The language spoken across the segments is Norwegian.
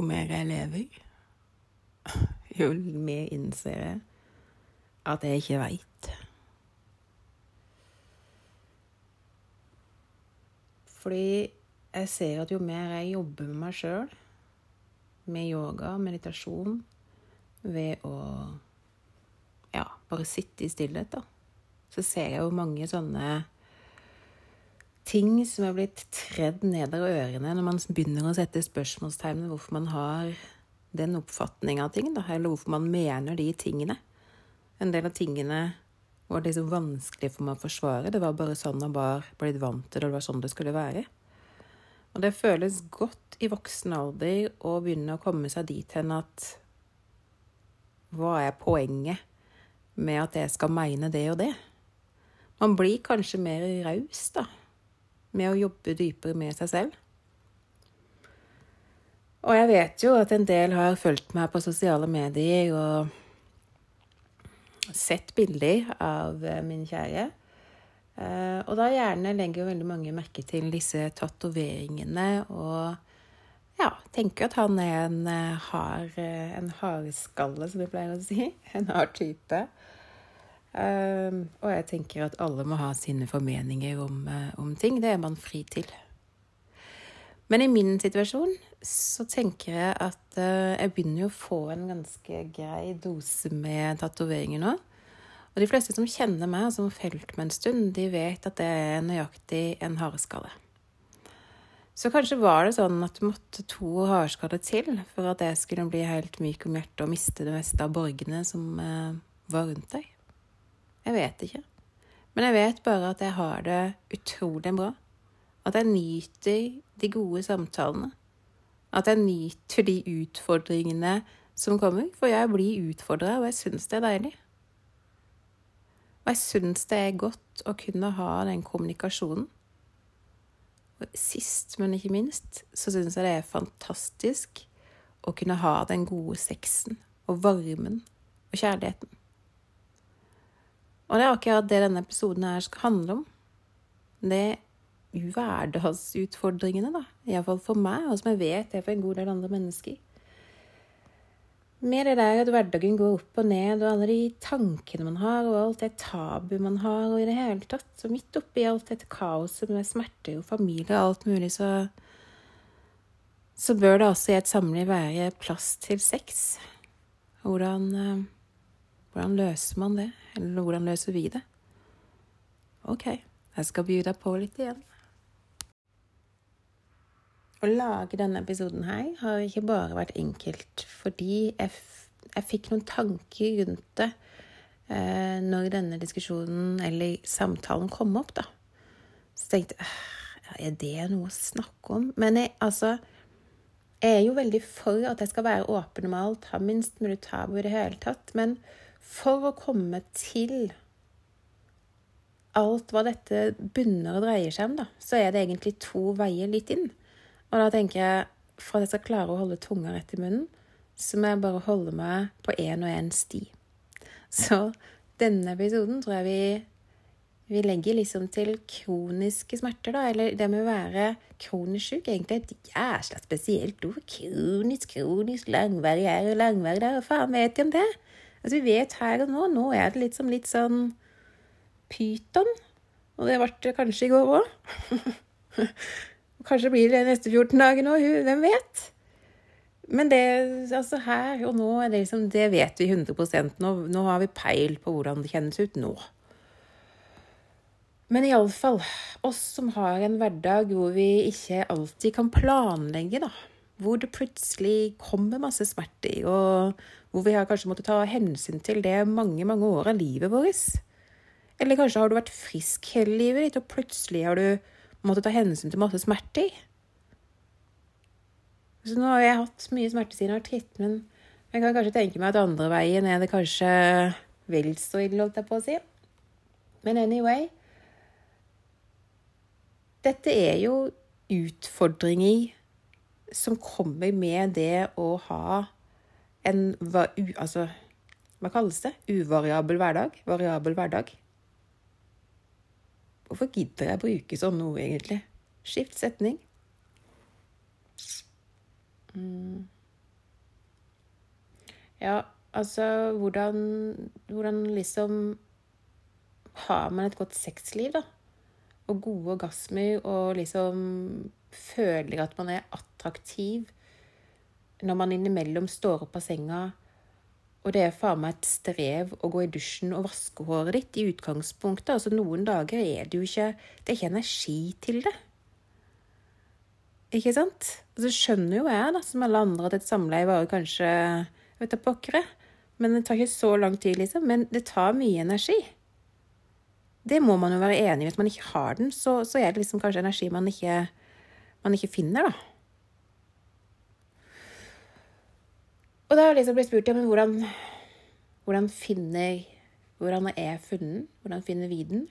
jo mer jeg lever, jo mer innser jeg at jeg ikke veit. Fordi jeg ser at jo mer jeg jobber med meg sjøl, med yoga, meditasjon, ved å ja, bare sitte i stillhet, da, så ser jeg jo mange sånne ting som er blitt tredd nedover ørene når man begynner å sette spørsmålstegn ved hvorfor man har den oppfatninga av ting, da, eller hvorfor man mener de tingene. En del av tingene var liksom vanskelig for meg å forsvare. Det var bare sånn man var blitt vant til det, det var sånn det skulle være. Og det føles godt i voksen alder å begynne å komme seg dit hen at Hva er poenget med at jeg skal mene det og det? Man blir kanskje mer raus, da, med å jobbe dypere med seg selv. Og jeg vet jo at en del har fulgt meg på sosiale medier og sett bilder av eh, min kjære. Eh, og da gjerne legger veldig mange merke til disse tatoveringene og ja, tenker at han er en eh, hard en hardskalle, som vi pleier å si. En hard type. Og jeg tenker at alle må ha sine formeninger om, om ting. Det er man fri til. Men i min situasjon så tenker jeg at uh, jeg begynner å få en ganske grei dose med tatoveringer nå. Og de fleste som kjenner meg, som fulgt meg en stund, de vet at det er nøyaktig en hareskalle. Så kanskje var det sånn at det måtte to hareskaller til for at jeg skulle bli helt myk om hjertet og miste det meste av borgene som uh, var rundt deg. Jeg vet ikke. Men jeg vet bare at jeg har det utrolig bra. At jeg nyter de gode samtalene. At jeg nyter de utfordringene som kommer. For jeg blir utfordra, og jeg syns det er deilig. Og jeg syns det er godt å kunne ha den kommunikasjonen. Og sist, men ikke minst, så syns jeg det er fantastisk å kunne ha den gode sexen og varmen og kjærligheten. Og det er akkurat det denne episoden her skal handle om. Det hverdagsutfordringene, da. Iallfall for meg, og som jeg vet er for en god del andre mennesker. Med det der at hverdagen går opp og ned, og alle de tankene man har, og alt det tabu man har, og i det hele tatt. Så midt oppi alt dette kaoset med smerter og familie og alt mulig, så så bør det også i et samliv være plass til sex. Hvordan, eh, hvordan løser man det? Eller hvordan løser vi det? OK, jeg skal by deg på litt igjen. Å lage denne episoden her har ikke bare vært enkelt, fordi jeg, jeg fikk noen tanker rundt det eh, når denne diskusjonen, eller samtalen, kom opp, da. Så tenkte jeg er det noe å snakke om? Men jeg, altså Jeg er jo veldig for at jeg skal være åpen om alt, ha minst mulig tabu i det hele tatt. Men for å komme til alt hva dette bunner og dreier seg om, da, så er det egentlig to veier litt inn. Og da tenker jeg for at jeg skal klare å holde tunga rett i munnen, så må jeg bare holde meg på én og én sti. Så denne episoden tror jeg vi, vi legger liksom til kroniske smerter, da. Eller det med å være kronisk syk. Egentlig et jæsla spesielt ord. Kronisk, kronisk, langvarig her og langvarig der. Og faen vet de om det? Altså, vi vet her og nå. Nå er det liksom litt sånn pyton. Og det ble det kanskje i går òg. Kanskje blir det de neste 14 dagene òg, hvem vet? Men det altså her og nå, det, liksom, det vet vi 100% nå, nå har vi peil på hvordan det kjennes ut nå. Men iallfall, oss som har en hverdag hvor vi ikke alltid kan planlegge, da. Hvor det plutselig kommer masse smerter, og hvor vi har kanskje måttet ta hensyn til det mange, mange år av livet vårt. Eller kanskje har du vært frisk hele livet ditt, og plutselig har du måttet ta hensyn til masse smerter. Så nå har jeg hatt mye smerte siden artritt, men jeg kan kanskje tenke meg at andre veien er det kanskje vel så ille, holdt jeg på å si. Men anyway Dette er jo utfordringer som kommer med det å ha en Altså, hva kalles det? Uvariabel hverdag? Variabel hverdag. Hvorfor gidder jeg bruke sånne ord, egentlig? Skift setning. Mm. Ja, altså hvordan, hvordan liksom Har man et godt sexliv, da? Og gode orgasmer og liksom føler at man er attraktiv når man innimellom står opp av senga og det er faen meg et strev å gå i dusjen og vaske håret ditt i utgangspunktet. Altså Noen dager er det jo ikke Det er ikke energi til det. Ikke sant? Og så skjønner jo jeg, da, som alle andre, at et samleie varer kanskje jeg vet da pokker Men det tar ikke så lang tid, liksom. Men det tar mye energi. Det må man jo være enig i. Hvis man ikke har den, så, så er det liksom kanskje energi man ikke, man ikke finner, da. Og da har jeg liksom blitt spurt ja, men hvordan, hvordan finner Hvordan er funnet? Hvordan finner vi den?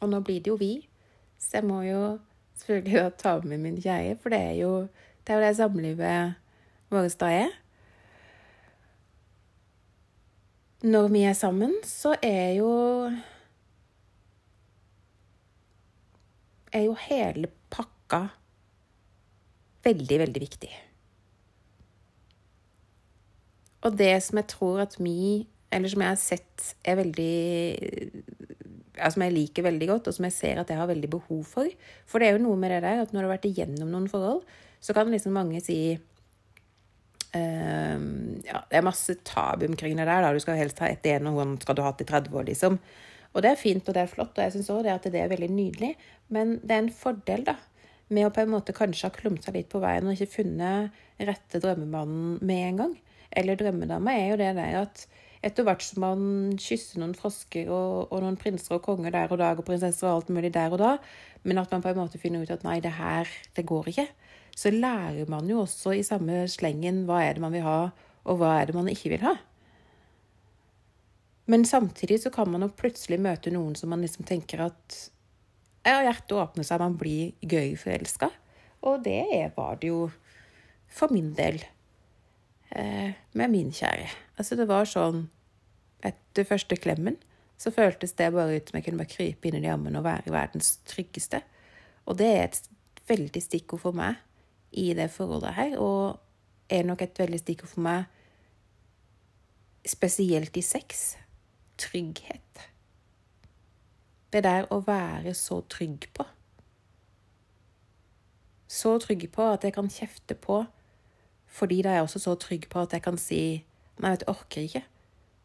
Og nå blir det jo vi, så jeg må jo selvfølgelig ta med min kjære, for det er jo det, jo det samlivet vårt da er. Når vi er sammen, så er jo er jo hele pakka veldig, veldig viktig. Og det som jeg tror at vi, eller som jeg har sett er veldig ja, Som jeg liker veldig godt, og som jeg ser at jeg har veldig behov for For det er jo noe med det der at når du har vært igjennom noen forhold, så kan liksom mange si uh, Ja, det er masse tabu omkring det der. Da. Du skal helst ha ett igjen, og hvordan skal du ha hatt i 30 år, liksom. Og det er fint, og det er flott, og jeg syns òg at det er veldig nydelig. Men det er en fordel, da, med å på en måte kanskje ha klumsa litt på veien og ikke funnet rette drømmemannen med en gang eller drømmedama, er jo det der at etter hvert som man kysser noen frosker og, og, noen prinser og konger der og da, og prinsesser og alt mulig der og da, men at man på en måte finner ut at nei, det her, det går ikke, så lærer man jo også i samme slengen hva er det man vil ha, og hva er det man ikke vil ha. Men samtidig så kan man jo plutselig møte noen som man liksom tenker at ja, hjertet åpner seg, man blir gøy forelska. Og det var det jo for min del eh, med min kjære. Altså, det var sånn Etter første klemmen så føltes det bare ut som jeg kunne bare krype inn i de armene og være verdens tryggeste. Og det er et veldig stikkord for meg i det forholdet her, og er nok et veldig stikkord for meg spesielt i sex. Trygghet. Det der å være så trygg på. Så trygg på at jeg kan kjefte på fordi da er jeg også så trygg på at jeg kan si nei, vet du, orker ikke.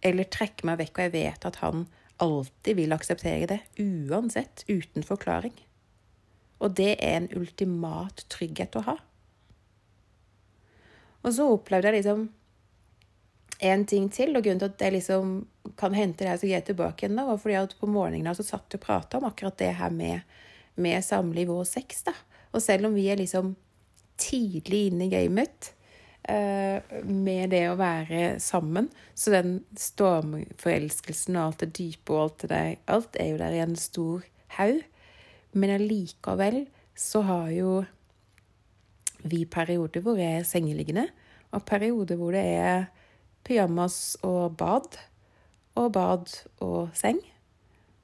Eller trekke meg vekk, og jeg vet at han alltid vil akseptere det, uansett, uten forklaring. Og det er en ultimat trygghet å ha. Og så opplevde jeg liksom en ting til, og grunnen til at jeg liksom kan hente her så greit tilbake igjen, da, var fordi at på morgenen så satt og prata om akkurat det her med, med samliv og sex, da. Og selv om vi er liksom tidlig inne i gamet, med det å være sammen. Så den stormforelskelsen og alt det dype og alt det der, alt er jo der i en stor haug. Men allikevel så har jo vi perioder hvor jeg er sengeliggende, og perioder hvor det er pyjamas og bad. Og bad og seng.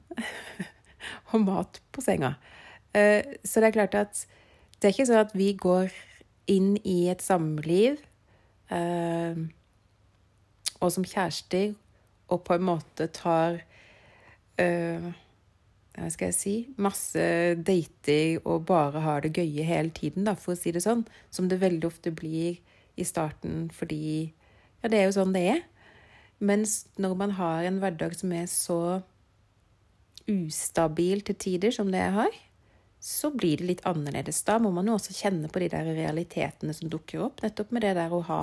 og mat på senga. Eh, så det er klart at det er ikke sånn at vi går inn i et samliv eh, og som kjærester, og på en måte tar eh, hva skal jeg si masse dater og bare har det gøye hele tiden, da, for å si det sånn. Som det veldig ofte blir i starten fordi Ja, det er jo sånn det er. Mens når man har en hverdag som er så ustabil til tider som det jeg har, så blir det litt annerledes. Da må man jo også kjenne på de der realitetene som dukker opp, nettopp med det der å ha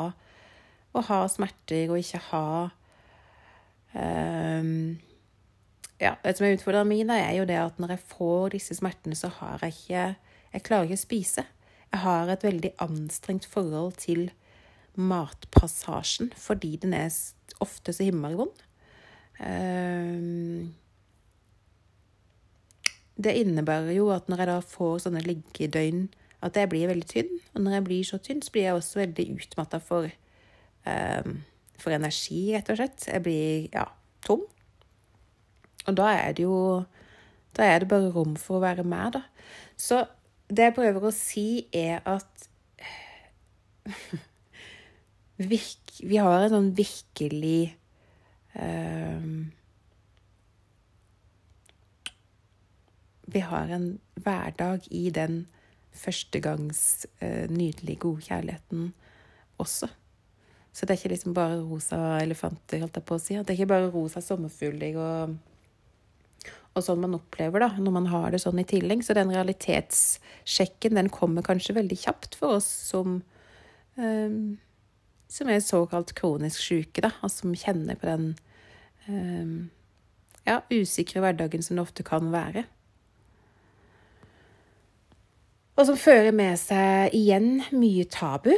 å ha smerter og ikke ha um, Ja, det som er utfordringen min, er jo det at når jeg får disse smertene, så har jeg ikke Jeg klarer ikke å spise. Jeg har et veldig anstrengt forhold til matpassasjen fordi den er ofte så himmelvond. Um, det innebærer jo at når jeg da får sånne liggedøgn, at jeg blir veldig tynn. Og når jeg blir så tynn, så blir jeg også veldig utmatta for um, for energi, rett og slett. Jeg blir ja, tom. Og da er det jo Da er det bare rom for å være med, da. Så det jeg prøver å si, er at Vi har en sånn virkelig um, Vi har en hverdag i den førstegangs eh, nydelige, gode kjærligheten også. Så det er ikke liksom bare rosa elefanter, holdt jeg på å si. Det er ikke bare rosa sommerfugler og, og sånn man opplever da, når man har det sånn i tillegg. Så den realitetssjekken den kommer kanskje veldig kjapt for oss som eh, som er såkalt kronisk syke, da, og som kjenner på den eh, ja, usikre hverdagen som det ofte kan være. Og som fører med seg igjen mye tabu.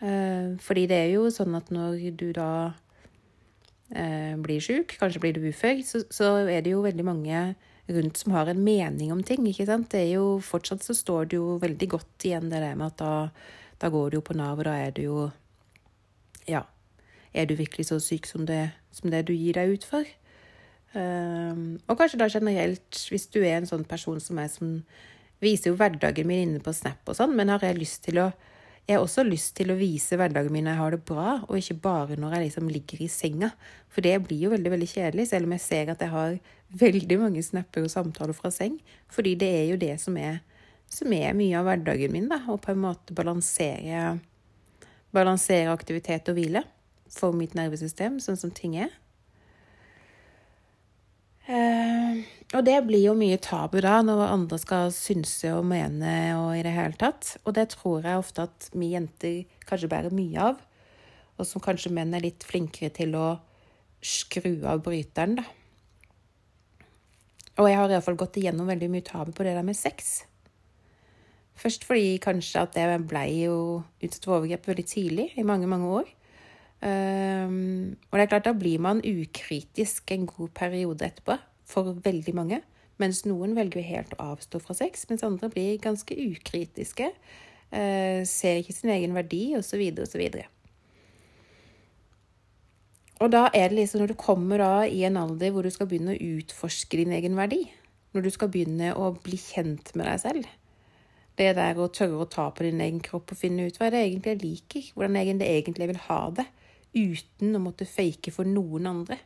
Uh, fordi det er jo sånn at når du da uh, blir sjuk, kanskje blir du ufør, så, så, er det jo veldig mange rundt som har en mening om ting. ikke sant? Det er jo, Fortsatt så står det jo veldig godt igjen det der med at da, da går du jo på Nav, og da er du jo ja, er du virkelig så syk som det, som det du gir deg ut for? Um, og kanskje da generelt, hvis du er en sånn person som er som viser jo hverdagen min inne på Snap og sånn, men har jeg lyst til å jeg har også lyst til å vise hverdagen min når jeg har det bra, og ikke bare når jeg liksom ligger i senga. For det blir jo veldig veldig kjedelig, selv om jeg ser at jeg har veldig mange snapper og samtaler fra seng. Fordi det er jo det som er, som er mye av hverdagen min, da. Å på en måte balansere balansere aktivitet og hvile for mitt nervesystem, sånn som ting er. Eh, og det blir jo mye tabu da, når andre skal synse og mene og i det hele tatt. Og det tror jeg ofte at vi jenter kanskje bærer mye av, og som kanskje menn er litt flinkere til å skru av bryteren, da. Og jeg har iallfall gått igjennom veldig mye tabu på det der med sex. Først fordi kanskje at jeg ble jo utsatt for overgrep veldig tidlig, i mange, mange år. Um, og det er klart, da blir man ukritisk en god periode etterpå, for veldig mange. Mens noen velger helt å avstå fra sex, mens andre blir ganske ukritiske. Uh, ser ikke sin egen verdi, osv., osv. Og da er det liksom når du kommer da i en alder hvor du skal begynne å utforske din egen verdi, når du skal begynne å bli kjent med deg selv, det der å tørre å ta på din egen kropp og finne ut hva det egentlig jeg liker, hvordan jeg egentlig vil ha det, uten å måtte fake for noen andre.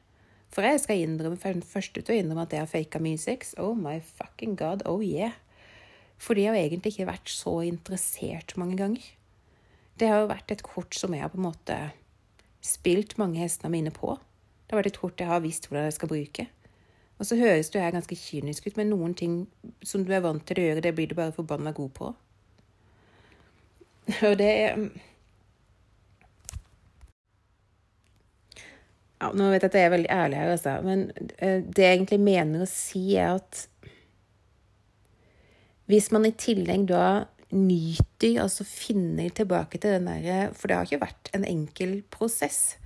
For jeg skal innrømme, først ut å innrømme at jeg har faka mye sex. Oh my fucking god, oh yeah. Fordi jeg har egentlig ikke vært så interessert mange ganger. Det har jo vært et kort som jeg har på en måte spilt mange hestene mine på. Det har vært et kort jeg har visst hvordan jeg skal bruke. Og så høres du her ganske kynisk ut, men noen ting som du er vant til å gjøre, det blir du bare forbanna god på. Og det ja, Nå vet jeg at jeg er veldig ærlig her, altså, men eh, det jeg egentlig mener å si, er at hvis man i tillegg da nyter, altså finner tilbake til den derre For det har ikke vært en enkel prosess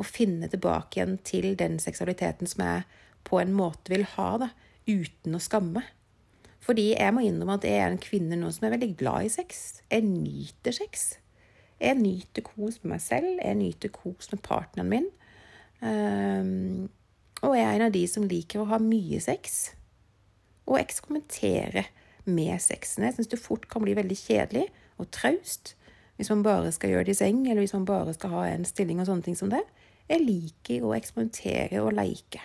å finne tilbake igjen til den seksualiteten som jeg på en måte vil ha, da, uten å skamme. Fordi jeg må innrømme at jeg er en kvinne nå som er veldig glad i sex. Jeg nyter sex. Jeg nyter kos med meg selv, jeg nyter kos med partneren min. Um, og jeg er en av de som liker å ha mye sex. Og eksperimentere med sexen. Jeg syns det fort kan bli veldig kjedelig og traust hvis man bare skal gjøre det i seng, eller hvis man bare skal ha en stilling og sånne ting som det. Jeg liker å eksperimentere og leke.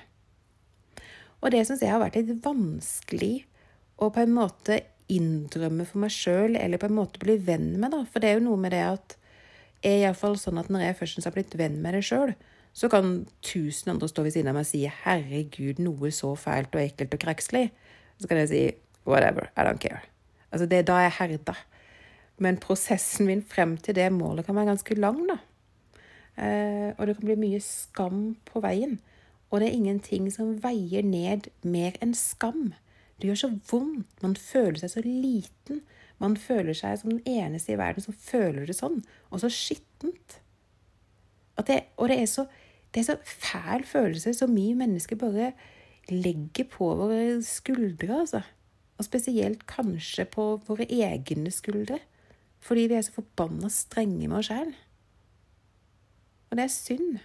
Og det syns jeg har vært litt vanskelig å på en måte innrømme for meg sjøl, eller på en måte bli venn med, da. For det er jo noe med det at er iallfall sånn at når jeg først har blitt venn med det sjøl, så kan tusen andre stå ved siden av meg og si 'herregud, noe så fælt og ekkelt og krekselig'. Så kan jeg si 'whatever, I don't care'. Altså, det er da jeg herda. Men prosessen min frem til det målet kan være ganske lang, da. Eh, og det kan bli mye skam på veien. Og det er ingenting som veier ned mer enn skam. Det gjør så vondt. Man føler seg så liten. Man føler seg som den eneste i verden som føler det sånn. Og så skittent. Det, og det er, så, det er så fæl følelse som vi mennesker bare legger på våre skuldre, altså. Og spesielt kanskje på våre egne skuldre. Fordi vi er så forbanna strenge med oss sjæl. Og det er synd.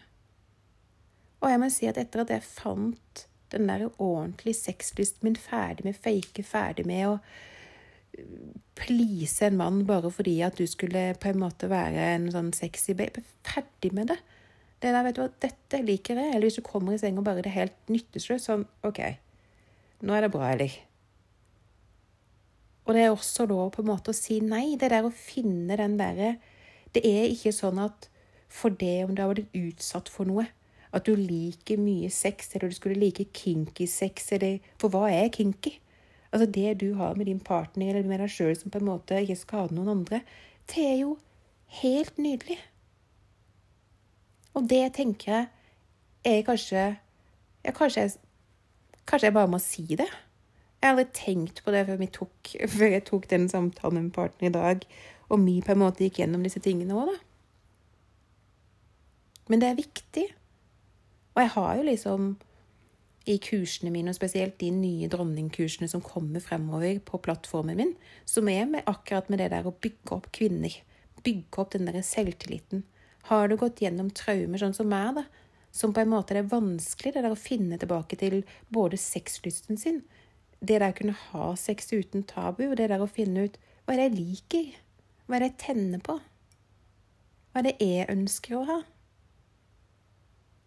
Og jeg må si at etter at jeg fant den der ordentlige sexlysten min ferdig med fake, ferdig med å please en mann bare fordi at du skulle på en måte være en sånn sexy babe. Ferdig med det. Det der, vet du hva, dette liker jeg. Eller hvis du kommer i seng og bare det er helt nytteløst, sånn OK, nå er det bra, eller? Og det er også lov på en måte å si nei. Det der å finne den derre Det er ikke sånn at for det om du har vært utsatt for noe, at du liker mye sex, eller du skulle like kinky sex, eller For hva er kinky? Altså det du har med din partner eller med deg sjøl som på en måte ikke skader noen andre, det er jo helt nydelig. Og det tenker jeg er kanskje ja, kanskje, kanskje jeg bare må si det. Jeg har aldri tenkt på det før, tok, før jeg tok den samtalen med partneren i dag, og vi på en måte gikk gjennom disse tingene òg, da. Men det er viktig. Og jeg har jo liksom i kursene mine, og spesielt de nye dronningkursene som kommer fremover på plattformen min, som er med akkurat med det der å bygge opp kvinner. Bygge opp den der selvtilliten. Har du gått gjennom traumer sånn som meg, da, som på en måte er vanskelig, det der å finne tilbake til både sexlysten sin, det der å kunne ha sex uten tabu, og det der å finne ut hva er det jeg liker, hva er det jeg tenner på, hva er det jeg ønsker å ha?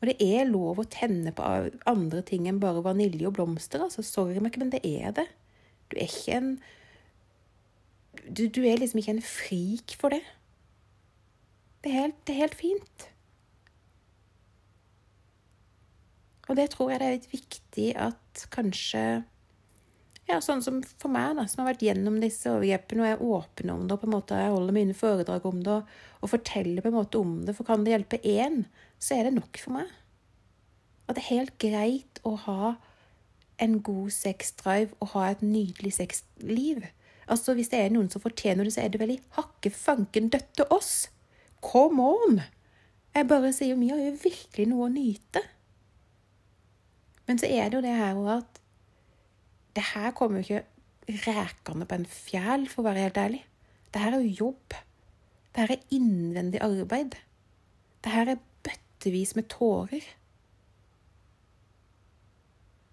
Og det er lov å tenne på andre ting enn bare vanilje og blomster. altså Sorry, men det er det. Du er ikke en du, du er liksom ikke en frik for det. Det er, helt, det er helt fint. Og det tror jeg det er litt viktig at kanskje ja, sånn som for meg, da, som har vært gjennom disse overgrepene, og jeg er åpen om det, og på en måte jeg holder mine foredrag om det, og forteller på en måte om det, for kan det hjelpe én, så er det nok for meg. At det er helt greit å ha en god sexdrive og ha et nydelig sexliv. Altså, Hvis det er noen som fortjener det, så er det vel i hakke fanken døtte oss. Come on! Jeg bare sier vi har jo virkelig noe å nyte. Men så er det jo det her at det her kommer jo ikke rekende på en fjæl, for å være helt ærlig. Det her er jo jobb. Det her er innvendig arbeid. Det her er bøttevis med tårer.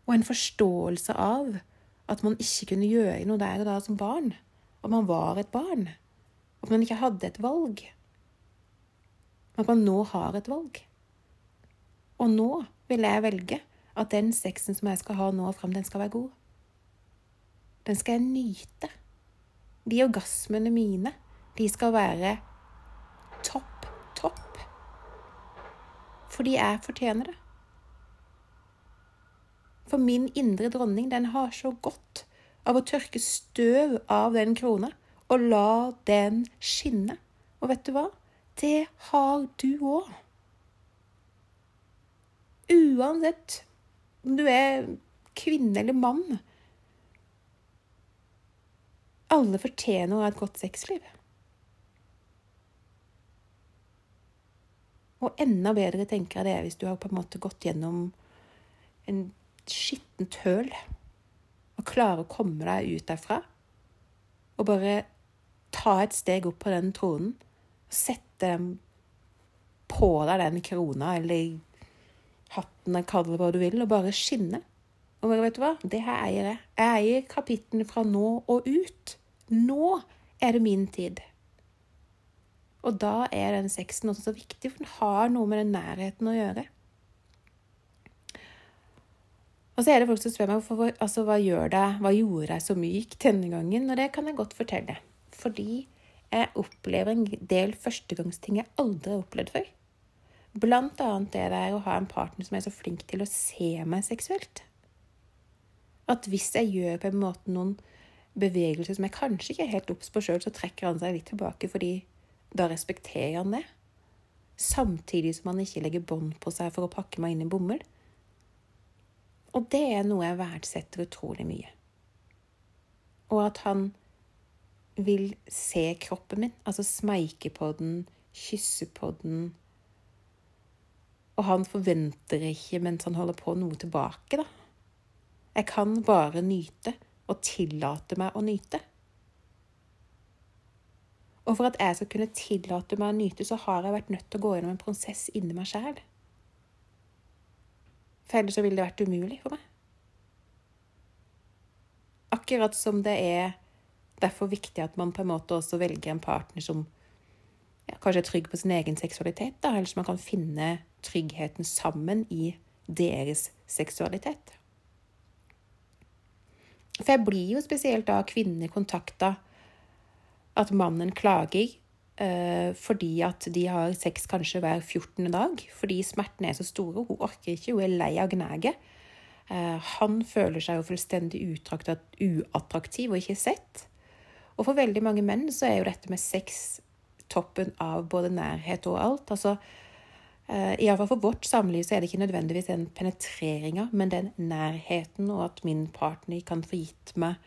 Og en forståelse av at man ikke kunne gjøre noe der og da som barn. At man var et barn. At man ikke hadde et valg. At man nå har et valg. Og nå vil jeg velge at den sexen som jeg skal ha nå og fram, den skal være god. Den skal jeg nyte. De orgasmene mine, de skal være topp, topp. Fordi jeg fortjener det. For min indre dronning, den har så godt av å tørke støv av den krona og la den skinne. Og vet du hva? Det har du òg. Uansett om du er kvinne eller mann, alle fortjener å ha et godt sexliv. Og enda bedre tenker jeg det er hvis du har på en måte gått gjennom en skittent høl og klarer å komme deg ut derfra og bare ta et steg opp på den tronen sette på deg den krona eller hatten, eller kall det hva du vil, og bare skinne. Og bare, vet du hva? Det her eier jeg. Jeg eier kapitlene fra nå og ut. Nå er det min tid. Og da er den sexen også så viktig, for den har noe med den nærheten å gjøre. Og så er det folk som spør meg altså, hva, gjør det, hva gjorde jeg så myk denne gangen. Og det kan jeg godt fortelle. Fordi jeg opplever en del førstegangsting jeg aldri har opplevd før. Blant annet det der å ha en partner som er så flink til å se meg seksuelt. At hvis jeg gjør på en måte noen bevegelser som jeg kanskje ikke er helt obs på sjøl, så trekker han seg litt tilbake, fordi da respekterer han det. Samtidig som han ikke legger bånd på seg for å pakke meg inn i bomull. Og det er noe jeg verdsetter utrolig mye. Og at han vil se kroppen min, altså smeike på den, kysse på den. Og han forventer ikke mens han holder på, noe tilbake, da. Jeg kan bare nyte og tillate meg å nyte. Og for at jeg skal kunne tillate meg å nyte, så har jeg vært nødt til å gå gjennom en prosess inni meg sjæl. For ellers så ville det vært umulig for meg. Akkurat som det er Derfor viktig at man på en måte også velger en partner som ja, kanskje er trygg på sin egen seksualitet, da, eller som man kan finne tryggheten sammen i deres seksualitet. For jeg blir jo spesielt da kvinner kontakta at mannen klager eh, fordi at de har sex kanskje hver 14. dag. Fordi smertene er så store. Hun orker ikke, hun er lei av gnaget. Eh, han føler seg jo fullstendig uattraktiv og ikke sett. Og for veldig mange menn så er jo dette med sex toppen av både nærhet og alt. Altså, uh, Iallfall for vårt samliv så er det ikke nødvendigvis den penetreringa, men den nærheten, og at min partner kan få gitt meg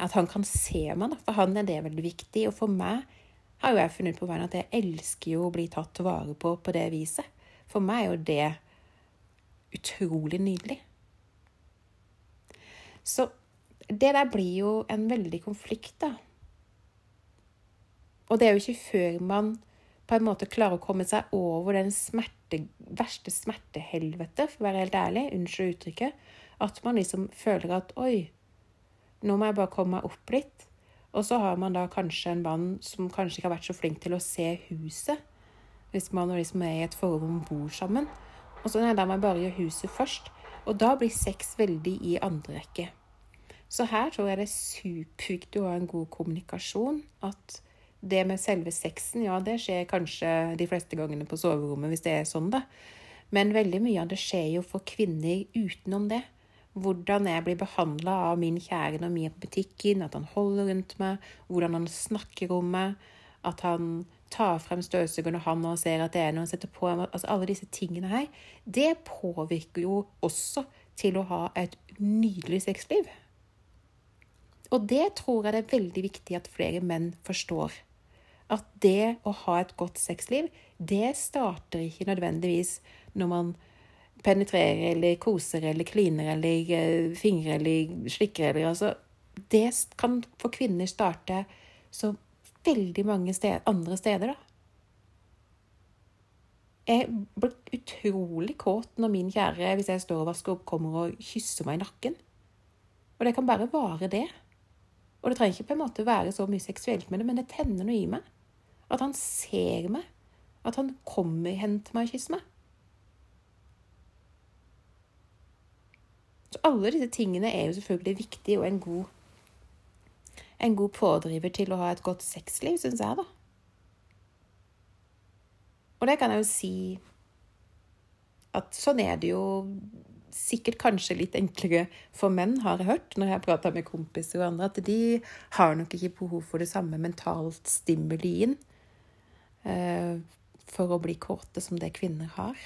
At han kan se meg, for han er det veldig viktig. Og for meg har jo jeg funnet på veien at jeg elsker jo å bli tatt vare på på det viset. For meg er jo det utrolig nydelig. Så det der blir jo en veldig konflikt, da. Og det er jo ikke før man på en måte klarer å komme seg over den smerte, verste smertehelvete, for å være helt ærlig, unnskyld uttrykket, at man liksom føler at oi, nå må jeg bare komme meg opp litt. Og så har man da kanskje en mann som kanskje ikke har vært så flink til å se huset, hvis man liksom er i et forhold hvor man bor sammen. Og så nei, da må jeg bare gjøre huset først. Og da blir sex veldig i andre rekke. Så her tror jeg det er superviktig å ha en god kommunikasjon. At det med selve sexen, ja, det skjer kanskje de fleste gangene på soverommet, hvis det er sånn, da. Men veldig mye av det skjer jo for kvinner utenom det. Hvordan jeg blir behandla av min kjære når vi er på butikken, at han holder rundt meg, hvordan han snakker om meg, at han tar frem støvsugeren når han ser at det er noe han setter på altså Alle disse tingene her, det påvirker jo også til å ha et nydelig sexliv. Og det tror jeg det er veldig viktig at flere menn forstår at det å ha et godt sexliv, det starter ikke nødvendigvis når man penetrerer eller koser eller kliner eller uh, fingrer eller slikker eller altså Det kan for kvinner starte så veldig mange sted, andre steder, da. Jeg blir utrolig kåt når min kjære, hvis jeg står og vasker opp, kommer og kysser meg i nakken. Og det kan bare vare det. Og det trenger ikke på en måte være så mye seksuelt med det, men det tenner noe i meg. At han ser meg. At han kommer hen til meg og kysser meg. Så alle disse tingene er jo selvfølgelig viktige og en god, en god pådriver til å ha et godt sexliv, syns jeg, da. Og det kan jeg jo si at sånn er det jo sikkert kanskje litt enklere for menn, har jeg hørt når jeg prater med kompiser og andre, at de har nok ikke behov for det samme mentalt stimulien Eh, for å bli kåte som det kvinner har.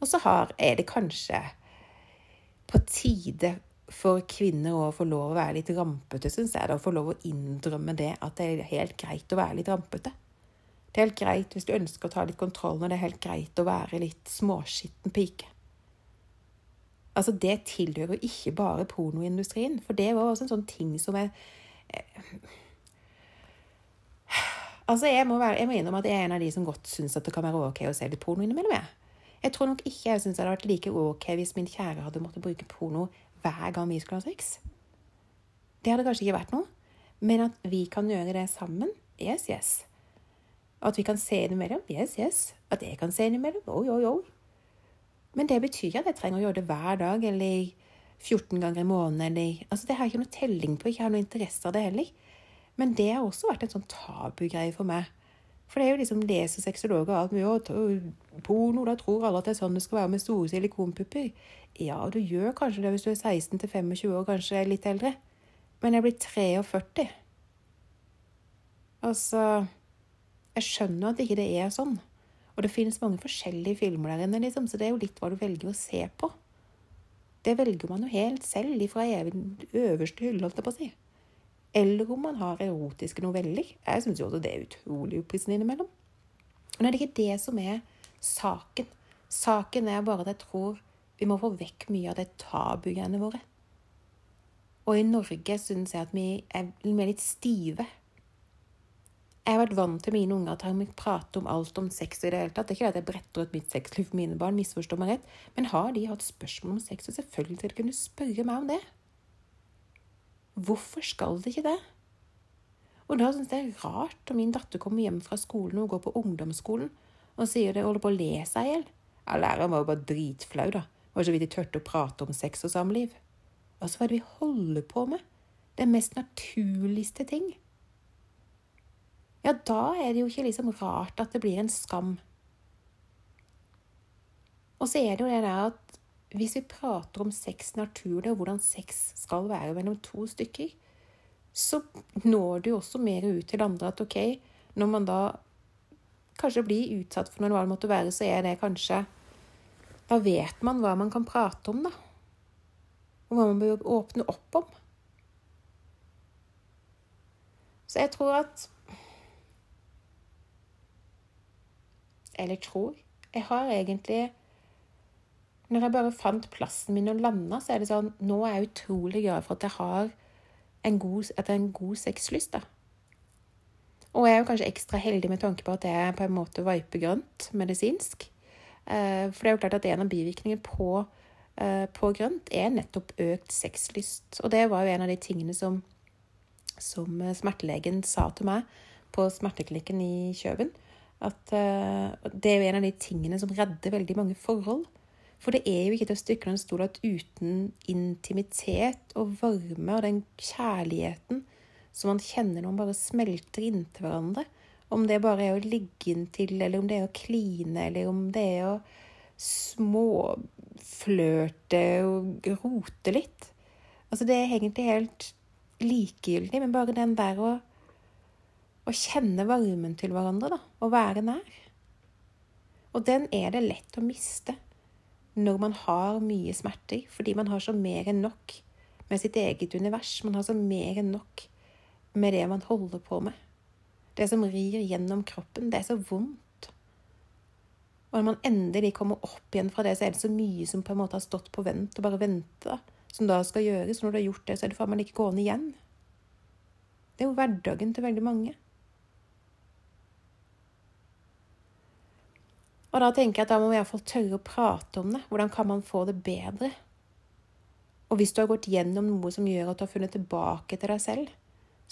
Og så er det kanskje på tide for kvinner å få lov å være litt rampete, syns jeg. Å få lov å innrømme det at det er helt greit å være litt rampete. Det er helt greit hvis du ønsker å ta litt kontroll, og det er helt greit å være litt småskitten pike. Altså, det tilhører ikke bare pornoindustrien, for det var også en sånn ting som jeg Altså, jeg må, være, jeg må innrømme at jeg er en av de som godt syns at det kan være ok å se litt porno innimellom. Jeg. jeg tror nok ikke jeg syns det hadde vært like ok hvis min kjære hadde måttet bruke porno hver gang vi skulle ha sex. Det hadde kanskje ikke vært noe. Men at vi kan gjøre det sammen, yes, yes. At vi kan se innimellom, yes, yes. At jeg kan se innimellom, oi, oi, oi. Men det betyr ikke at jeg trenger å gjøre det hver dag eller 14 ganger i måneden. Eller, altså, det har jeg ikke noe telling på, ikke har noe interesse av det heller. Men det har også vært en sånn tabugreie for meg. For det er jo liksom leser sexologer og alt mye. Porno, da tror alle at det er sånn det skal være med store silikonpupper. Ja, du gjør kanskje det hvis du er 16-25 år, kanskje litt eldre. Men jeg blir 43. Altså Jeg skjønner at ikke det er sånn. Og det finnes mange forskjellige filmer der inne, liksom, så det er jo litt hva du velger å se på. Det velger man jo helt selv ifra øverste hylle, holdt jeg på å si eller om man har erotiske noveller. Jeg syns jo også det er utrolig opprissende innimellom. Men det er ikke det som er saken. Saken er bare at jeg tror vi må få vekk mye av det tabugreiene våre. Og i Norge syns jeg at vi er litt stive. Jeg har vært vant til mine unger at han vil prate om alt om sex i det hele tatt. Det er ikke det at jeg bretter ut mitt sexliv for mine barn, misforstår meg rett. Men har de hatt spørsmål om sex, så selvfølgelig skal de kunne spørre meg om det. Hvorfor skal de ikke det? Og da syns jeg det er rart om min datter kommer hjem fra skolen og går på ungdomsskolen og sier det holder på å le seg i hjel. Ja, læreren var jo bare dritflau, da. Det var så vidt de turte å prate om sex og samliv. Altså, hva er det vi holder på med? Det mest naturligste ting. Ja, da er det jo ikke liksom rart at det blir en skam. Og så er det jo det der at hvis vi prater om sex naturlig, og hvordan sex skal være mellom to stykker, så når det jo også mer ut til andre at OK, når man da kanskje blir utsatt for noe, hva det måtte være, så er det kanskje Da vet man hva man kan prate om, da. Og hva man bør åpne opp om. Så jeg tror at Eller tror Jeg har egentlig Når jeg bare fant plassen min og landa, så er det sånn Nå er jeg utrolig glad for at jeg har en god, at god sexlyst, da. Og jeg er jo kanskje ekstra heldig med tanke på at er på en måte vipegrønt medisinsk. Eh, for det er jo klart at en av bivirkningene på, eh, på grønt er nettopp økt sexlyst. Og det var jo en av de tingene som, som smertelegen sa til meg på smerteklinikken i Kjøben. At eh, det er jo en av de tingene som redder veldig mange forhold. For det er jo ikke til å stikke under stol at uten intimitet og varme og den kjærligheten som man kjenner når man bare smelter inntil hverandre, om det bare er å ligge inntil, eller om det er å kline, eller om det er å småflørte og rote litt Altså, det er egentlig helt likegyldig, men bare den der å, å kjenne varmen til hverandre, da, og være nær. Og den er det lett å miste når man har mye smerter, fordi man har så mer enn nok med sitt eget univers. Man har så mer enn nok med det man holder på med. Det som rir gjennom kroppen. Det er så vondt. Og når man endelig kommer opp igjen fra det, så er det så mye som på en måte har stått på vent og bare venta, som da skal gjøres. Når du har gjort det, så er det faen meg ikke gående igjen. Det er jo hverdagen til veldig mange. Og da tenker jeg at da må vi iallfall tørre å prate om det. Hvordan kan man få det bedre? Og hvis du har gått gjennom noe som gjør at du har funnet tilbake til deg selv,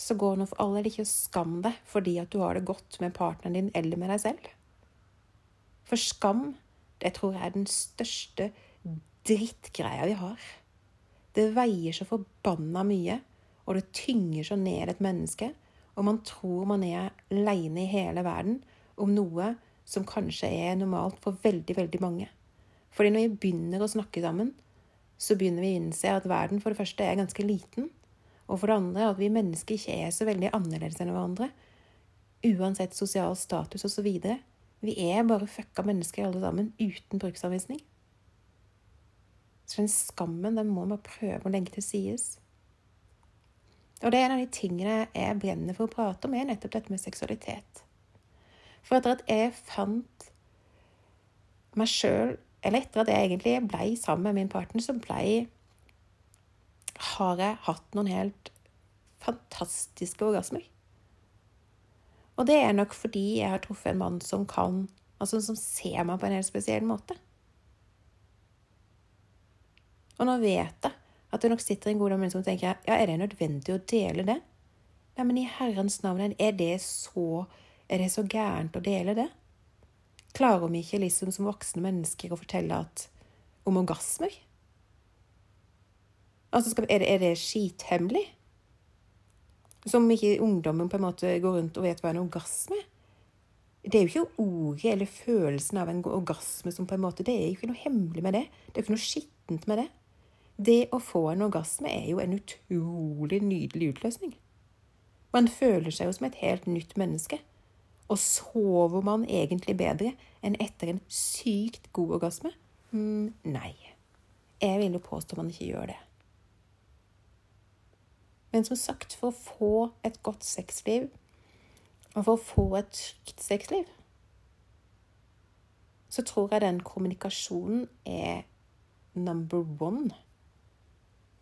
så går nå for all del ikke å skamme deg fordi at du har det godt med partneren din eller med deg selv. For skam, det tror jeg er den største drittgreia vi har. Det veier så forbanna mye, og det tynger så ned et menneske, og man tror man er aleine i hele verden om noe som kanskje er normalt for veldig, veldig mange. Fordi når vi begynner å snakke sammen, så begynner vi å innse at verden for det første er ganske liten, og for det andre at vi mennesker ikke er så veldig annerledes enn hverandre, uansett sosial status osv. Vi er bare fucka mennesker alle sammen, uten bruksanvisning. Så den skammen den må man prøve å legge til sides. Og det er en av de tingene jeg brenner for å prate om, er nettopp dette med seksualitet. For etter at jeg fant meg sjøl Eller etter at jeg egentlig ble sammen med min partner, så blei Har jeg hatt noen helt fantastiske orgasmer. Og det er nok fordi jeg har truffet en mann som kan Altså som ser meg på en helt spesiell måte. Og nå vet jeg at det nok sitter en god del mennesker som tenker ja, er det nødvendig å dele det? Nei, men i Herrens navn, er det så er det så gærent å dele det? Klarer vi ikke liksom som voksne mennesker å fortelle at, om orgasmer? Altså, skal, er, det, er det skithemmelig? Som ikke ungdommen på en måte går rundt og vet hva en orgasme er? Det er jo ikke ordet eller følelsen av en orgasme som på en måte Det er jo ikke noe hemmelig med det. Det er jo ikke noe skittent med det. Det å få en orgasme er jo en utrolig nydelig utløsning. Man føler seg jo som et helt nytt menneske. Og sover man egentlig bedre enn etter en sykt god orgasme? Mm, nei. Jeg vil jo påstå man ikke gjør det. Men som sagt, for å få et godt sexliv, og for å få et trygt sexliv, så tror jeg den kommunikasjonen er number one.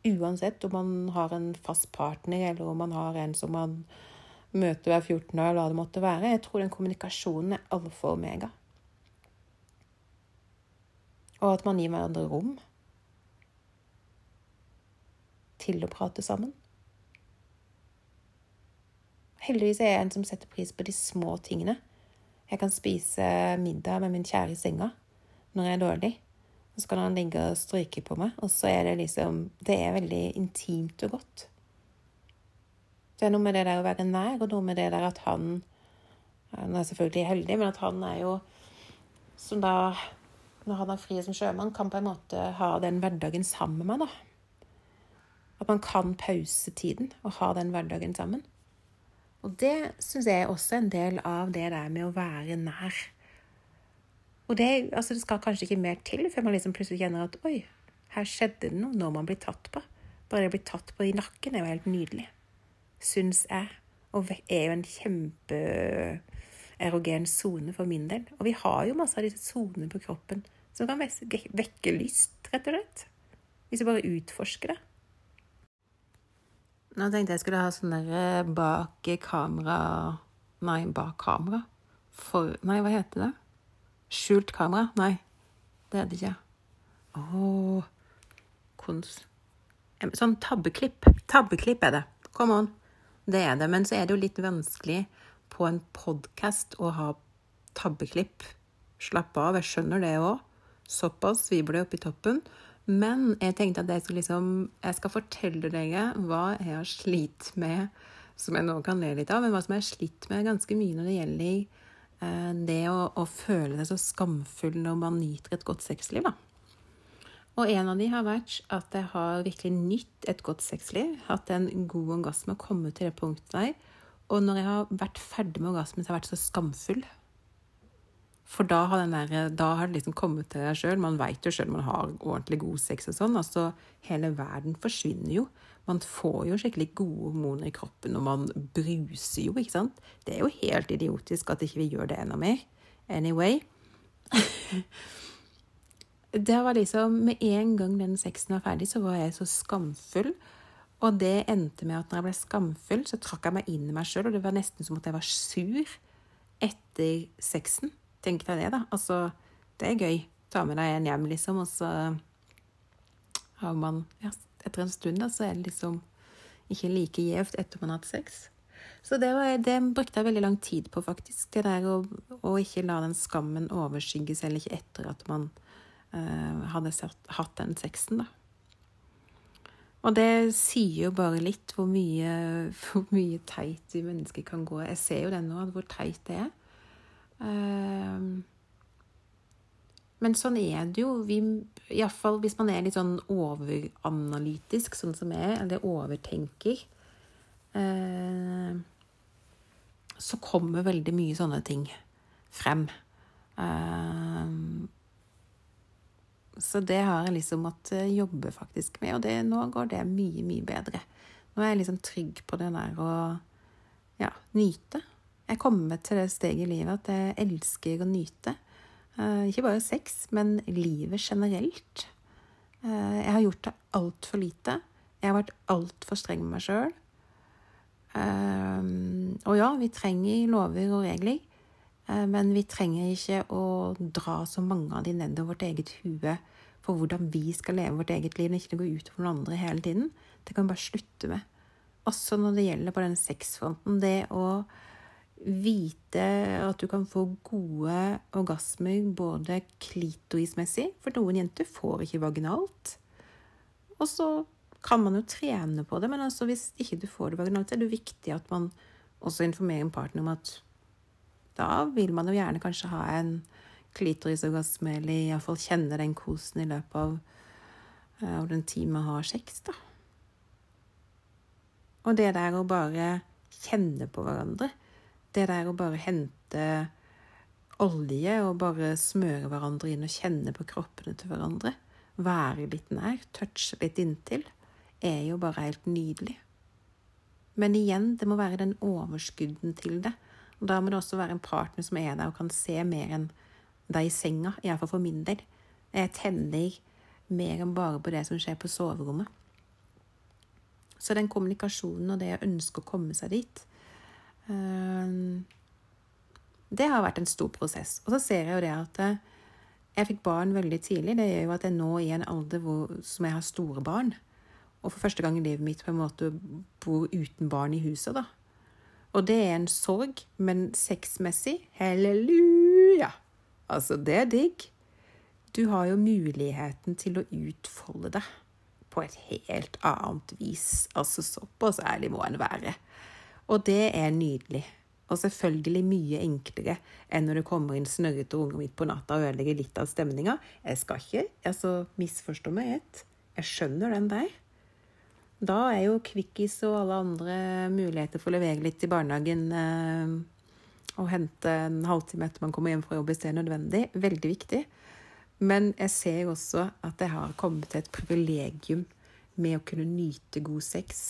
Uansett om man har en fast partner, eller om man har en som man møte hver 14. dag, hva det måtte være. Jeg tror den kommunikasjonen er alfa og omega. Og at man gir hverandre rom til å prate sammen. Heldigvis er jeg en som setter pris på de små tingene. Jeg kan spise middag med min kjære i senga når jeg er dårlig. Så kan han ligge og stryke på meg, og så er det liksom Det er veldig intimt og godt. Det er noe med det der å være nær, og noe med det der at han Han er selvfølgelig heldig, men at han er jo Som da, når han er fri som sjømann, kan på en måte ha den hverdagen sammen med meg, da. At man kan pause tiden og ha den hverdagen sammen. Og det syns jeg også er en del av det der med å være nær. Og det, altså det skal kanskje ikke mer til før man liksom plutselig kjenner at oi, her skjedde det noe når man blir tatt på. Bare det å bli tatt på i nakken er jo helt nydelig. Syns jeg. Og er jo en kjempeerogen sone for min del. Og vi har jo masse av disse sonene på kroppen som kan vekke lyst, rett og slett. Hvis vi bare utforsker det. Nå tenkte jeg skulle ha sånn der eh, bak kamera Nei, bak kamera. For Nei, hva heter det? Skjult kamera? Nei, det er det ikke. Å Kons... Sånn tabbeklipp. Tabbeklipp er det. Come on. Det er det. Men så er det jo litt vanskelig på en podkast å ha tabbeklipp. Slapp av, jeg skjønner det òg. Såpass svibler det oppi toppen. Men jeg tenkte at jeg skal, liksom, jeg skal fortelle dere hva jeg har slitt med, som jeg nå kan le litt av, men hva som jeg har slitt med ganske mye når det gjelder eh, det å, å, føle seg så skamfull når man nyter et godt sexliv. da. Og en av de har vært at jeg har virkelig nytt et godt sexliv. Hatt en god orgasme og kommet til det punktet der. Og når jeg har vært ferdig med orgasmen, så har jeg vært så skamfull. For da har, der, da har det liksom kommet til deg sjøl. Man veit jo sjøl man har ordentlig god sex og sånn. Altså, hele verden forsvinner jo. Man får jo skikkelig gode hormoner i kroppen, og man bruser jo, ikke sant. Det er jo helt idiotisk at ikke vi ikke gjør det enda mer. Anyway. det var liksom Med en gang den sexen var ferdig, så var jeg så skamfull. Og det endte med at når jeg ble skamfull, så trakk jeg meg inn i meg sjøl, og det var nesten som at jeg var sur etter sexen. Tenk deg det, da. Altså, det er gøy. Ta med deg en hjem, liksom, og så har man ja, Etter en stund, da, så er det liksom ikke like gjevt etter man har hatt sex. Så det, var, det, brukte jeg veldig lang tid på, faktisk. Det der å, ikke la den skammen overskygge selv ikke etter at man hadde sett, hatt den sexen, da. Og det sier jo bare litt hvor mye, hvor mye teit vi mennesker kan gå. Jeg ser jo det nå, hvor teit det er. Ehm, men sånn er det jo. Iallfall hvis man er litt sånn overanalytisk, sånn som jeg, eller overtenker, ehm, så kommer veldig mye sånne ting frem. Så det har jeg liksom måttet jobbe faktisk med, og det, nå går det mye, mye bedre. Nå er jeg liksom trygg på det der å ja, nyte. Jeg er kommet til det steget i livet at jeg elsker å nyte. Uh, ikke bare sex, men livet generelt. Uh, jeg har gjort det altfor lite. Jeg har vært altfor streng med meg sjøl. Eh, og ja, vi trenger lover og regler, men vi trenger ikke å dra så mange av de nedover vårt eget hue for hvordan vi skal leve vårt eget liv, og ikke det går ut over noen andre hele tiden. Det kan vi bare slutte med. Også når det gjelder på den sexfronten. Det å vite at du kan få gode orgasmer både klitorismessig, for noen jenter får ikke vaginalt. Og så kan man jo trene på det, men altså hvis ikke du får det vaginalt, er det viktig at man også informerer en partner om at da vil man jo gjerne kanskje ha en klitorisorgasme, eller iallfall kjenne den kosen i løpet av, eh, den tiden man har sex, da. Og det der å bare kjenne på hverandre det der å bare hente olje og bare smøre hverandre inn og kjenne på kroppene til hverandre, være litt nær, touche litt inntil, er jo bare helt nydelig. Men igjen, det må være den overskudden til det. Og da må det også være en partner som er der og kan se mer enn deg i senga, iallfall for min del. Jeg tenner mer enn bare på det som skjer på soverommet. Så den kommunikasjonen og det å ønske å komme seg dit, Ehm, det har vært en stor prosess. Og så ser jeg jo det at eh, jeg fikk barn veldig tidlig. Det gjør jo at jeg nå i en alder hvor, som jeg har store barn, og for første gang i livet mitt på en måte bor uten barn i huset, da. Og det er en sorg, men sexmessig halleluja! Altså, det er digg. Du har jo muligheten til å utfolde deg på et helt annet vis. Altså, såpass ærlig må en være. Og det er nydelig. Og selvfølgelig mye enklere enn når det kommer inn snørrete unger midt på natta og ødelegger litt av stemninga. Jeg skal ikke altså, misforstå meg rett. Jeg skjønner den der. Da er jo Kvikkis og alle andre muligheter for å levere litt i barnehagen eh, og hente en halvtime etter man kommer hjem fra jobb hvis det er nødvendig, veldig viktig. Men jeg ser også at jeg har kommet til et privilegium med å kunne nyte god sex.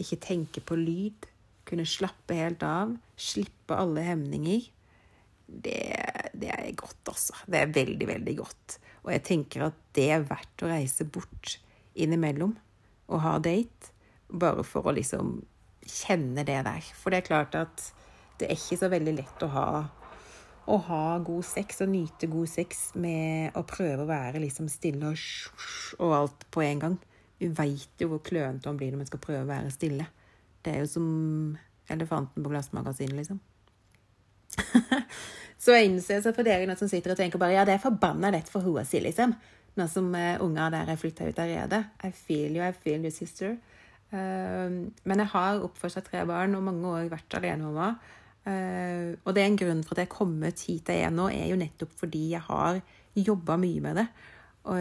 Ikke tenke på lyd kunne slappe helt av, slippe alle hemninger, det, det, er godt, altså. Det er veldig, veldig godt. Og jeg tenker at det er verdt å reise bort innimellom og ha date, bare for å liksom kjenne det der. For det er klart at det er ikke så veldig lett å ha, å ha god sex og nyte god sex med å prøve å være liksom stille og, og alt på en gang. Vi veit jo hvor klønete man blir når man skal prøve å være stille. Det er jo som elefanten på glassmagasinet, liksom. så jeg innser så for dere som sitter og tenker bare ja, det er forbanna lett for å si, liksom. Nå som uh, unger der er flytta ut allerede. I feel you, I feel you, sister. Uh, men jeg har oppført tre barn og mange år vært alenemamma. Uh, og det er en grunn for at jeg er kommet hit jeg er nå, er jo nettopp fordi jeg har jobba mye med det. Og,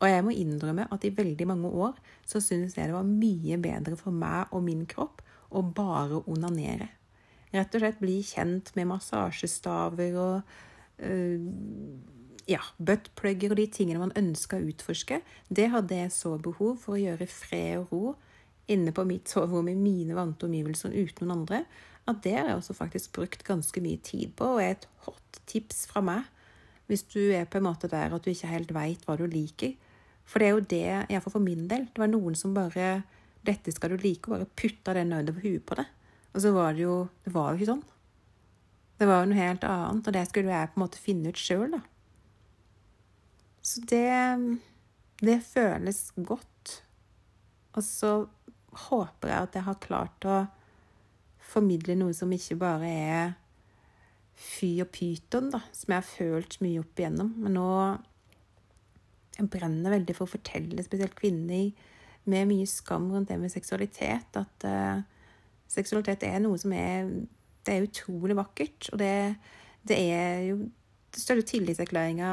og, jeg må innrømme at i veldig mange år så syns jeg det var mye bedre for meg og min kropp å bare onanere. Rett og slett bli kjent med massasjestaver og uh, ja, buttplugger og de tingene man ønska å utforske. Det hadde jeg så behov for å gjøre fred og ro inne på mitt soverom i mine vante omgivelser uten noen andre. At det har jeg også faktisk brukt ganske mye tid på, og er et hot tips fra meg hvis du er på en måte der at du ikke helt veit hva du liker. For det er jo det, iallfall for min del. Det var noen som bare 'Dette skal du like', og bare putta det nedover huet på det. Og så var det jo Det var jo ikke sånn. Det var jo noe helt annet, og det skulle jeg på en måte finne ut sjøl, da. Så det Det føles godt. Og så håper jeg at jeg har klart å formidle noe som ikke bare er fy og pyton, da, som jeg har følt mye opp igjennom. Men nå jeg brenner veldig for å fortelle spesielt kvinner med mye skam rundt det med seksualitet, at uh, seksualitet er noe som er Det er utrolig vakkert. Og det, det er jo Det står jo tillitserklæringa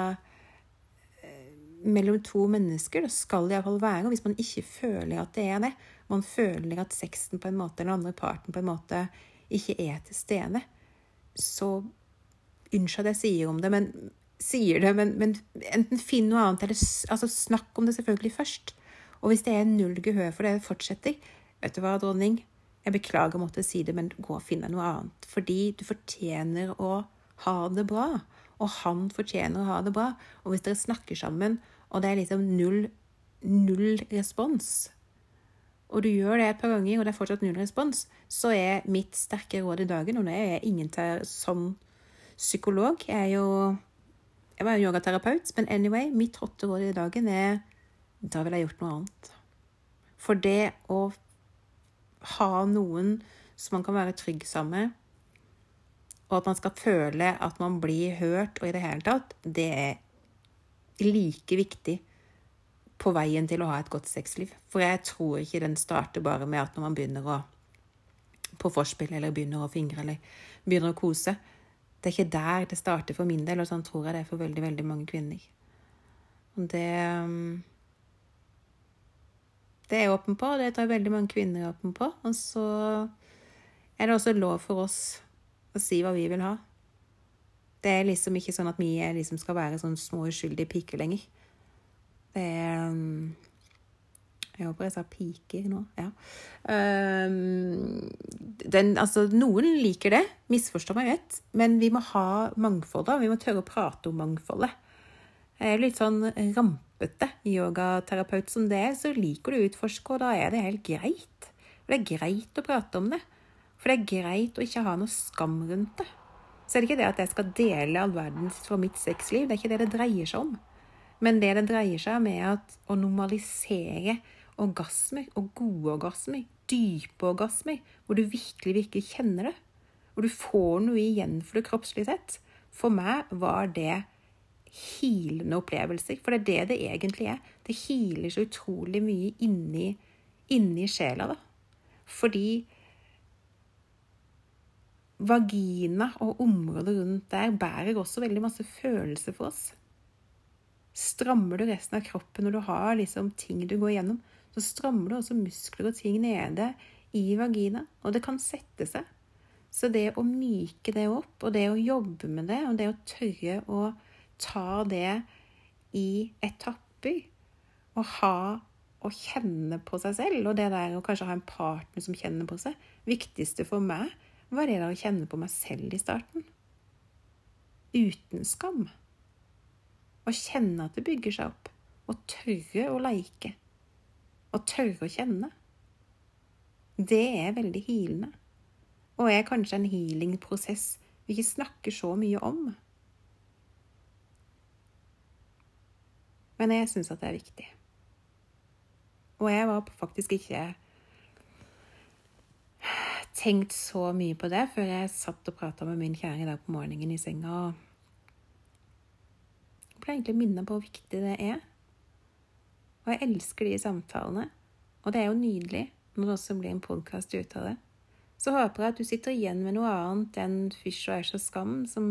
eh, mellom to mennesker. Det skal det iallfall være. Og hvis man ikke føler at det er det, man føler at sexen på en måte, eller den andre parten på en måte ikke er til stede, så Unnskyld at jeg sier om det, men sier det, men, men enten finn noe annet, eller altså, snakk om det selvfølgelig først. Og hvis det er null gehør for det, fortsetter. Vet du hva, dronning? Jeg beklager å måtte si det, men gå og finn deg noe annet. Fordi du fortjener å ha det bra. Og han fortjener å ha det bra. Og hvis dere snakker sammen, og det er liksom null, null respons, og du gjør det et par ganger, og det er fortsatt null respons, så er mitt sterke råd i dagen Og nå er jeg ingen sånn psykolog. Jeg er jo jeg var jo yogaterapeut, men anyway, mitt hotte råd i dagen er da ville jeg gjort noe annet. For det å ha noen som man kan være trygg sammen med, og at man skal føle at man blir hørt og i det hele tatt, det er like viktig på veien til å ha et godt sexliv. For jeg tror ikke den starter bare med at når man begynner å på forspill eller begynner å fingre eller begynner å kose. Det er ikke der det starter for min del, og sånn tror jeg det er for veldig, veldig mange kvinner. Og det um, Det er jeg åpen på, og det jeg veldig mange kvinner er åpen på. Og så er det også lov for oss å si hva vi vil ha. Det er liksom ikke sånn at vi liksom skal være sånn små uskyldige piker lenger. Det er um, Jeg håper jeg sa piker nå. Ja. Um, den, altså, noen liker det, Misforstår meg rett, men vi må ha mangfoldet. Vi må tørre å prate om mangfoldet. Jeg er litt sånn rampete yogaterapeut som det, er, så liker du å utforske, og da er det helt greit. For det er greit å prate om det. For det er greit å ikke ha noe skam rundt det. Så er det ikke det at jeg skal dele all verdens fra mitt sexliv. Det er ikke det det dreier seg om. Men det det dreier seg om, er at å normalisere orgasmer, og gode orgasmer, dype orgasmer, hvor du virkelig, virkelig kjenner det. Hvor du får noe igjen for det kroppslig sett. For meg var det hilende opplevelser. For det er det det egentlig er. Det hiler så utrolig mye inni, inni sjela, da. Fordi vagina og området rundt der bærer også veldig masse følelser for oss. Strammer du resten av kroppen når du har liksom ting du går gjennom, så strammer du også muskler og ting nede i vagina, og det kan sette seg. Så det å myke det opp, og det å jobbe med det, og det å tørre å ta det i etapper, og ha og kjenne på seg selv, og det der å kanskje ha en partner som kjenner på seg Viktigste for meg var det der å kjenne på meg selv i starten. Uten skam. Å kjenne at det bygger seg opp. Og tørre å leike. Og tørre å kjenne. Det er veldig hilende. Og er kanskje en healingprosess vi ikke snakker så mye om. Men jeg syns at det er viktig. Og jeg var faktisk ikke tenkt så mye på det før jeg satt og prata med min kjære i dag på morgenen i senga. og ble egentlig minnet på hvor viktig det er. Og jeg elsker de samtalene. Og det er jo nydelig når det også blir en podkast ut av det. Så håper jeg at du sitter igjen med noe annet enn fysj og æsj og skam, som,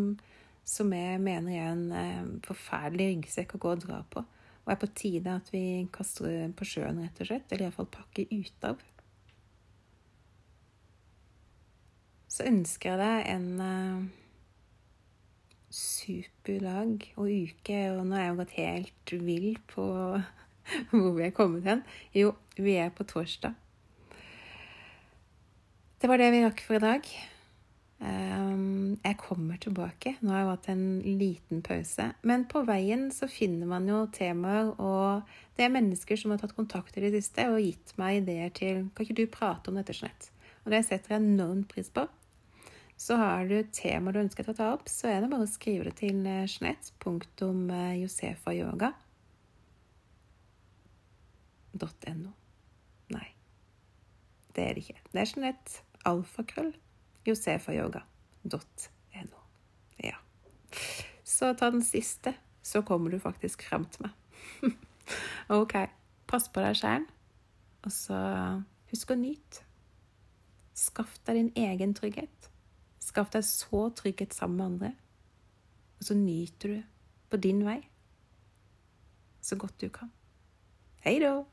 som jeg mener er en eh, forferdelig ryggsekk å gå og dra på. Og er på tide at vi kaster det på sjøen, rett og slett. Eller iallfall pakker ut av. Så ønsker jeg deg en uh, super dag og uke. Og nå er jeg jo gått helt vill på hvor vi er kommet hen. Jo, vi er på torsdag. Det var det vi rakk for i dag. Um, jeg kommer tilbake. Nå har jeg hatt en liten pause. Men på veien så finner man jo temaer, og det er mennesker som har tatt kontakt i det siste og gitt meg ideer til Kan ikke du prate om dette, Jeanette? Og det setter jeg enormt pris på. Så har du temaer du ønsker å ta opp, så er det bare å skrive det til eh, jeanette.josefayoga.no. Nei, det er det ikke. Det er Jeanette alfakrøll josefayoga.no. Ja. Så ta den siste, så kommer du faktisk frem til meg. ok. Pass på deg sjæl, og så husk å nyte. Skaff deg din egen trygghet. Skaff deg så trygghet sammen med andre. Og så nyter du på din vei så godt du kan. Hei da!